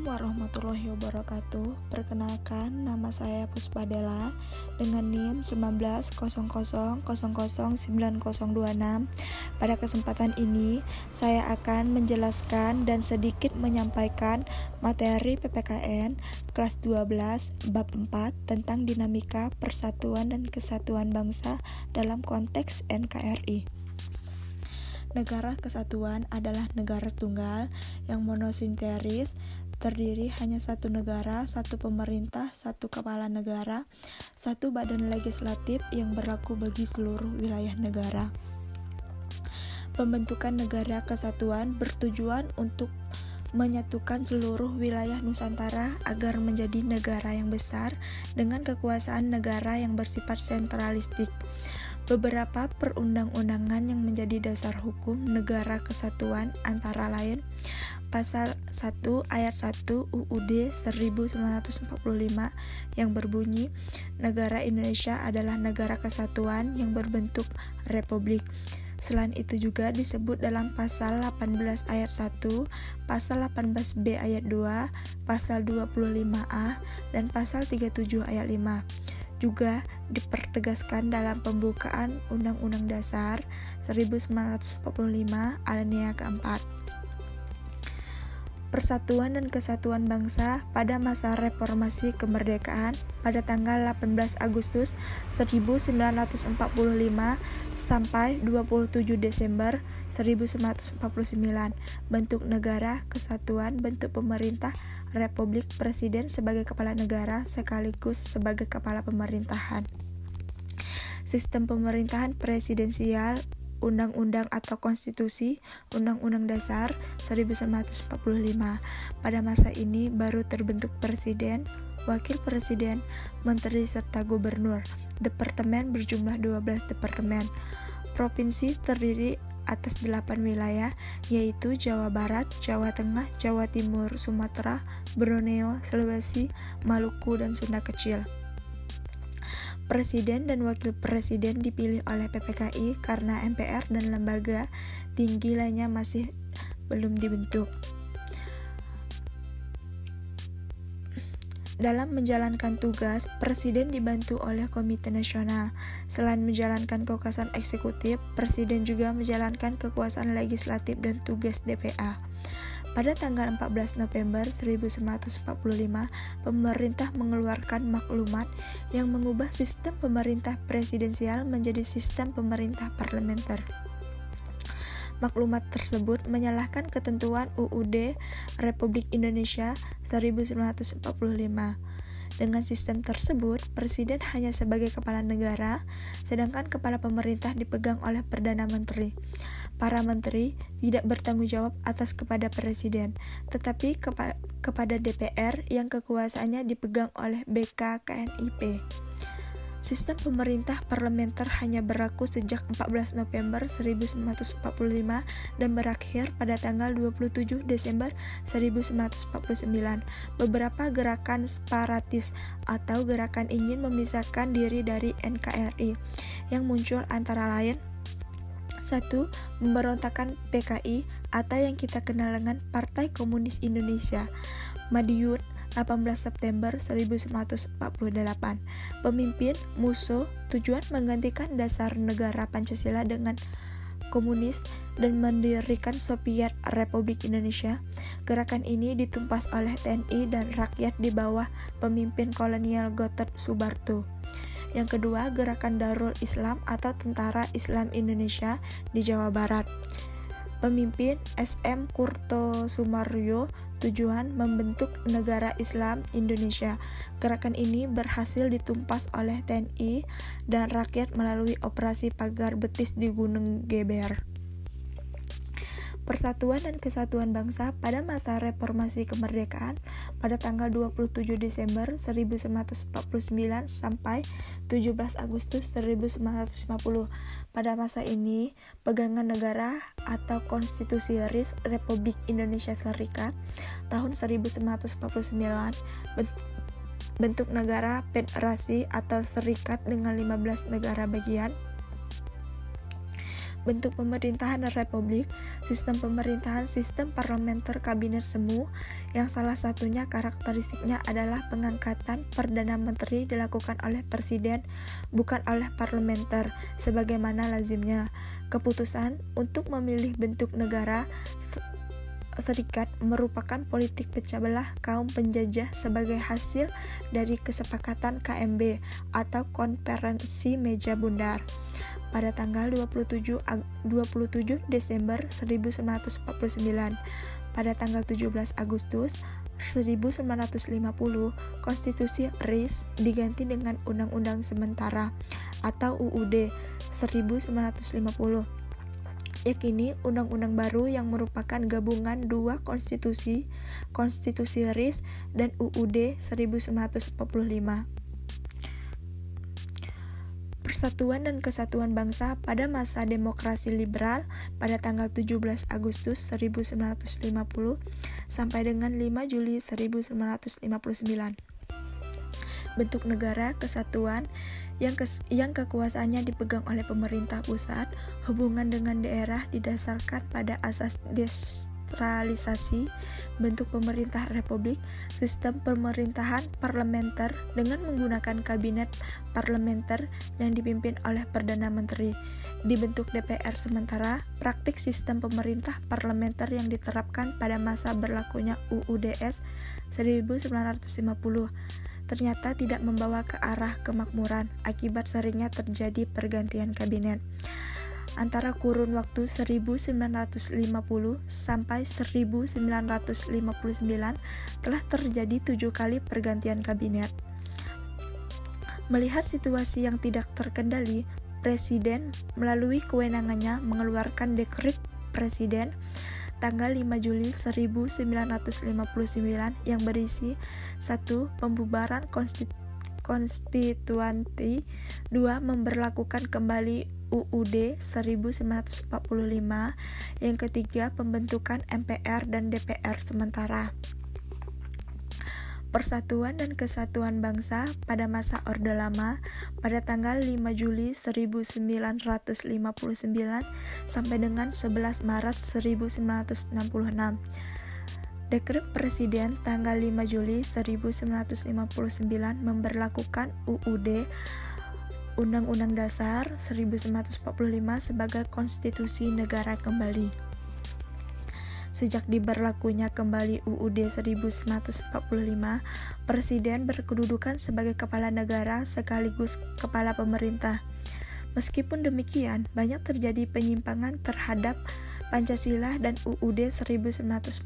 Assalamualaikum warahmatullahi wabarakatuh. Perkenalkan, nama saya Puspadela Dengan NIM 1900009026 Pada kesempatan ini, saya akan menjelaskan dan sedikit menyampaikan materi PPKN kelas 12 bab 4 tentang dinamika persatuan dan kesatuan bangsa dalam konteks NKRI Negara kesatuan adalah negara tunggal yang monosinteris, terdiri hanya satu negara, satu pemerintah, satu kepala negara, satu badan legislatif yang berlaku bagi seluruh wilayah negara. Pembentukan negara kesatuan bertujuan untuk menyatukan seluruh wilayah Nusantara agar menjadi negara yang besar dengan kekuasaan negara yang bersifat sentralistik. Beberapa perundang-undangan yang menjadi dasar hukum negara kesatuan antara lain Pasal 1 ayat 1 UUD 1945 yang berbunyi Negara Indonesia adalah negara kesatuan yang berbentuk republik. Selain itu juga disebut dalam pasal 18 ayat 1, pasal 18B ayat 2, pasal 25A, dan pasal 37 ayat 5 juga dipertegaskan dalam pembukaan Undang-Undang Dasar 1945 alinea keempat. Persatuan dan Kesatuan Bangsa pada masa reformasi kemerdekaan pada tanggal 18 Agustus 1945 sampai 27 Desember 1949. Bentuk negara, kesatuan, bentuk pemerintah, republik, presiden sebagai kepala negara sekaligus sebagai kepala pemerintahan. Sistem pemerintahan presidensial Undang-Undang atau Konstitusi Undang-Undang Dasar 1945. Pada masa ini baru terbentuk Presiden, Wakil Presiden, Menteri serta Gubernur. Departemen berjumlah 12 departemen. Provinsi terdiri atas 8 wilayah yaitu Jawa Barat, Jawa Tengah, Jawa Timur, Sumatera, Borneo, Sulawesi, Maluku, dan Sunda Kecil. Presiden dan wakil presiden dipilih oleh PPKI karena MPR dan lembaga tinggi lainnya masih belum dibentuk. Dalam menjalankan tugas, Presiden dibantu oleh Komite Nasional. Selain menjalankan kekuasaan eksekutif, Presiden juga menjalankan kekuasaan legislatif dan tugas DPA. Pada tanggal 14 November 1945, pemerintah mengeluarkan maklumat yang mengubah sistem pemerintah presidensial menjadi sistem pemerintah parlementer. Maklumat tersebut menyalahkan ketentuan UUD Republik Indonesia 1945. Dengan sistem tersebut, presiden hanya sebagai kepala negara, sedangkan kepala pemerintah dipegang oleh Perdana Menteri para menteri tidak bertanggung jawab atas kepada presiden, tetapi kepa kepada DPR yang kekuasaannya dipegang oleh BKKNIP. Sistem pemerintah parlementer hanya berlaku sejak 14 November 1945 dan berakhir pada tanggal 27 Desember 1949. Beberapa gerakan separatis atau gerakan ingin memisahkan diri dari NKRI yang muncul antara lain 1. Pemberontakan PKI atau yang kita kenal dengan Partai Komunis Indonesia Madiun 18 September 1948 Pemimpin Musso tujuan menggantikan dasar negara Pancasila dengan komunis dan mendirikan Soviet Republik Indonesia. Gerakan ini ditumpas oleh TNI dan rakyat di bawah pemimpin kolonial Gatot Subarto. Yang kedua, Gerakan Darul Islam atau Tentara Islam Indonesia di Jawa Barat. Pemimpin SM Kurto Sumaryo tujuan membentuk negara Islam Indonesia. Gerakan ini berhasil ditumpas oleh TNI dan rakyat melalui operasi pagar betis di Gunung Geber. Persatuan dan Kesatuan Bangsa pada masa reformasi kemerdekaan pada tanggal 27 Desember 1949 sampai 17 Agustus 1950. Pada masa ini, pegangan negara atau Konstitusi Republik Indonesia Serikat tahun 1949 bentuk negara federasi atau serikat dengan 15 negara bagian bentuk pemerintahan republik, sistem pemerintahan sistem parlementer kabinet semu, yang salah satunya karakteristiknya adalah pengangkatan Perdana Menteri dilakukan oleh Presiden, bukan oleh parlementer, sebagaimana lazimnya. Keputusan untuk memilih bentuk negara Serikat merupakan politik pecah belah kaum penjajah sebagai hasil dari kesepakatan KMB atau Konferensi Meja Bundar pada tanggal 27, 27 Desember 1949. Pada tanggal 17 Agustus 1950, Konstitusi RIS diganti dengan Undang-Undang Sementara atau UUD 1950 yakini undang-undang baru yang merupakan gabungan dua konstitusi, Konstitusi RIS dan UUD 1945. Persatuan dan Kesatuan Bangsa pada masa demokrasi liberal pada tanggal 17 Agustus 1950 sampai dengan 5 Juli 1959. Bentuk negara kesatuan yang, kes, yang kekuasaannya dipegang oleh pemerintah pusat, hubungan dengan daerah didasarkan pada asas desentralisasi, bentuk pemerintah republik, sistem pemerintahan parlementer dengan menggunakan kabinet parlementer yang dipimpin oleh Perdana Menteri. Dibentuk DPR sementara, praktik sistem pemerintah parlementer yang diterapkan pada masa berlakunya UUDS 1950 ternyata tidak membawa ke arah kemakmuran akibat seringnya terjadi pergantian kabinet. Antara kurun waktu 1950 sampai 1959 telah terjadi tujuh kali pergantian kabinet. Melihat situasi yang tidak terkendali, Presiden melalui kewenangannya mengeluarkan dekret Presiden tanggal 5 Juli 1959 yang berisi 1. Pembubaran konstituanti 2. Memberlakukan kembali UUD 1945 Yang ketiga, pembentukan MPR dan DPR sementara Persatuan dan Kesatuan Bangsa pada masa Orde Lama pada tanggal 5 Juli 1959 sampai dengan 11 Maret 1966. Dekret Presiden tanggal 5 Juli 1959 memberlakukan UUD Undang-Undang Dasar 1945 sebagai konstitusi negara kembali. Sejak diberlakunya kembali UUD 1945, Presiden berkedudukan sebagai kepala negara sekaligus kepala pemerintah. Meskipun demikian, banyak terjadi penyimpangan terhadap Pancasila dan UUD 1945.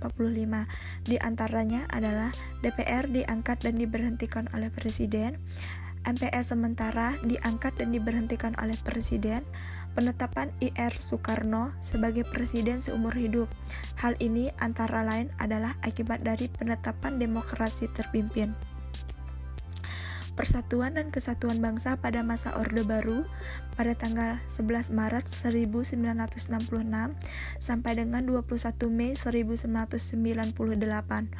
Di antaranya adalah DPR diangkat dan diberhentikan oleh Presiden, MPR sementara diangkat dan diberhentikan oleh Presiden, penetapan IR Soekarno sebagai presiden seumur hidup. Hal ini antara lain adalah akibat dari penetapan demokrasi terpimpin. Persatuan dan Kesatuan Bangsa pada masa Orde Baru pada tanggal 11 Maret 1966 sampai dengan 21 Mei 1998.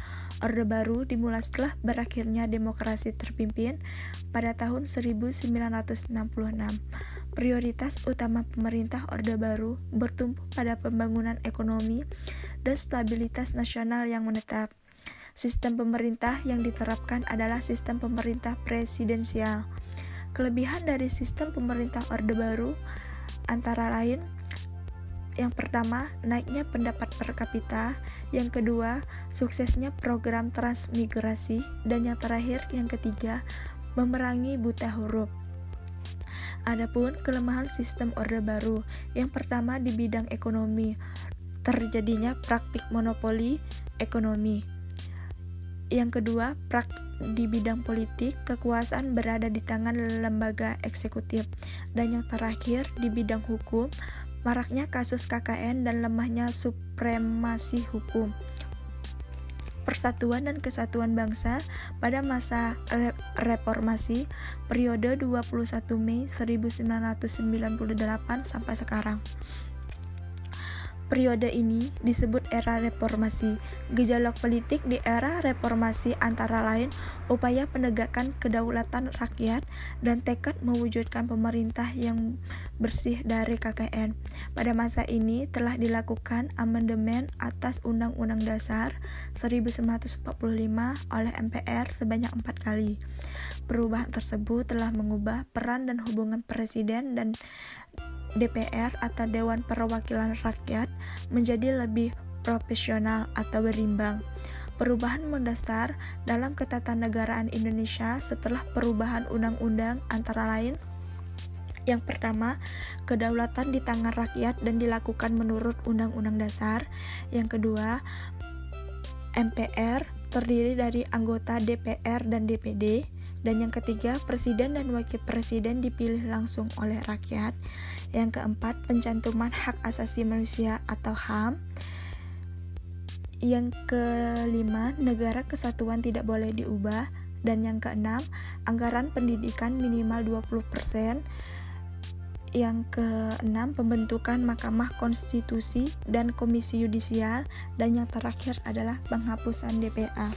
Orde Baru dimulai setelah berakhirnya demokrasi terpimpin pada tahun 1966. Prioritas utama pemerintah Orde Baru bertumpu pada pembangunan ekonomi dan stabilitas nasional yang menetap. Sistem pemerintah yang diterapkan adalah sistem pemerintah presidensial. Kelebihan dari sistem pemerintah Orde Baru antara lain yang pertama, naiknya pendapat per kapita, yang kedua, suksesnya program transmigrasi, dan yang terakhir, yang ketiga, memerangi buta huruf. Adapun kelemahan sistem Orde Baru, yang pertama di bidang ekonomi, terjadinya praktik monopoli ekonomi. Yang kedua, prak di bidang politik, kekuasaan berada di tangan lembaga eksekutif. Dan yang terakhir, di bidang hukum, maraknya kasus KKN dan lemahnya supremasi hukum. Persatuan dan Kesatuan Bangsa pada masa re reformasi periode 21 Mei 1998 sampai sekarang. Periode ini disebut era reformasi. Gejolak politik di era reformasi antara lain upaya penegakan kedaulatan rakyat dan tekad mewujudkan pemerintah yang bersih dari KKN. Pada masa ini telah dilakukan amandemen atas Undang-Undang Dasar 1945 oleh MPR sebanyak empat kali. Perubahan tersebut telah mengubah peran dan hubungan presiden dan DPR atau Dewan Perwakilan Rakyat menjadi lebih profesional atau berimbang. Perubahan mendasar dalam ketatanegaraan Indonesia setelah perubahan undang-undang antara lain yang pertama, kedaulatan di tangan rakyat dan dilakukan menurut Undang-Undang Dasar. Yang kedua, MPR terdiri dari anggota DPR dan DPD. Dan yang ketiga, presiden dan wakil presiden dipilih langsung oleh rakyat. Yang keempat, pencantuman hak asasi manusia atau HAM. Yang kelima, negara kesatuan tidak boleh diubah. Dan yang keenam, anggaran pendidikan minimal 20%. Yang keenam, pembentukan Mahkamah Konstitusi dan Komisi Yudisial. Dan yang terakhir adalah penghapusan DPA.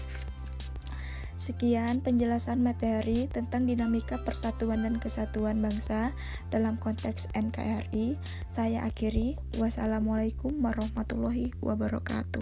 Sekian penjelasan materi tentang dinamika persatuan dan kesatuan bangsa dalam konteks NKRI. Saya akhiri. Wassalamualaikum warahmatullahi wabarakatuh.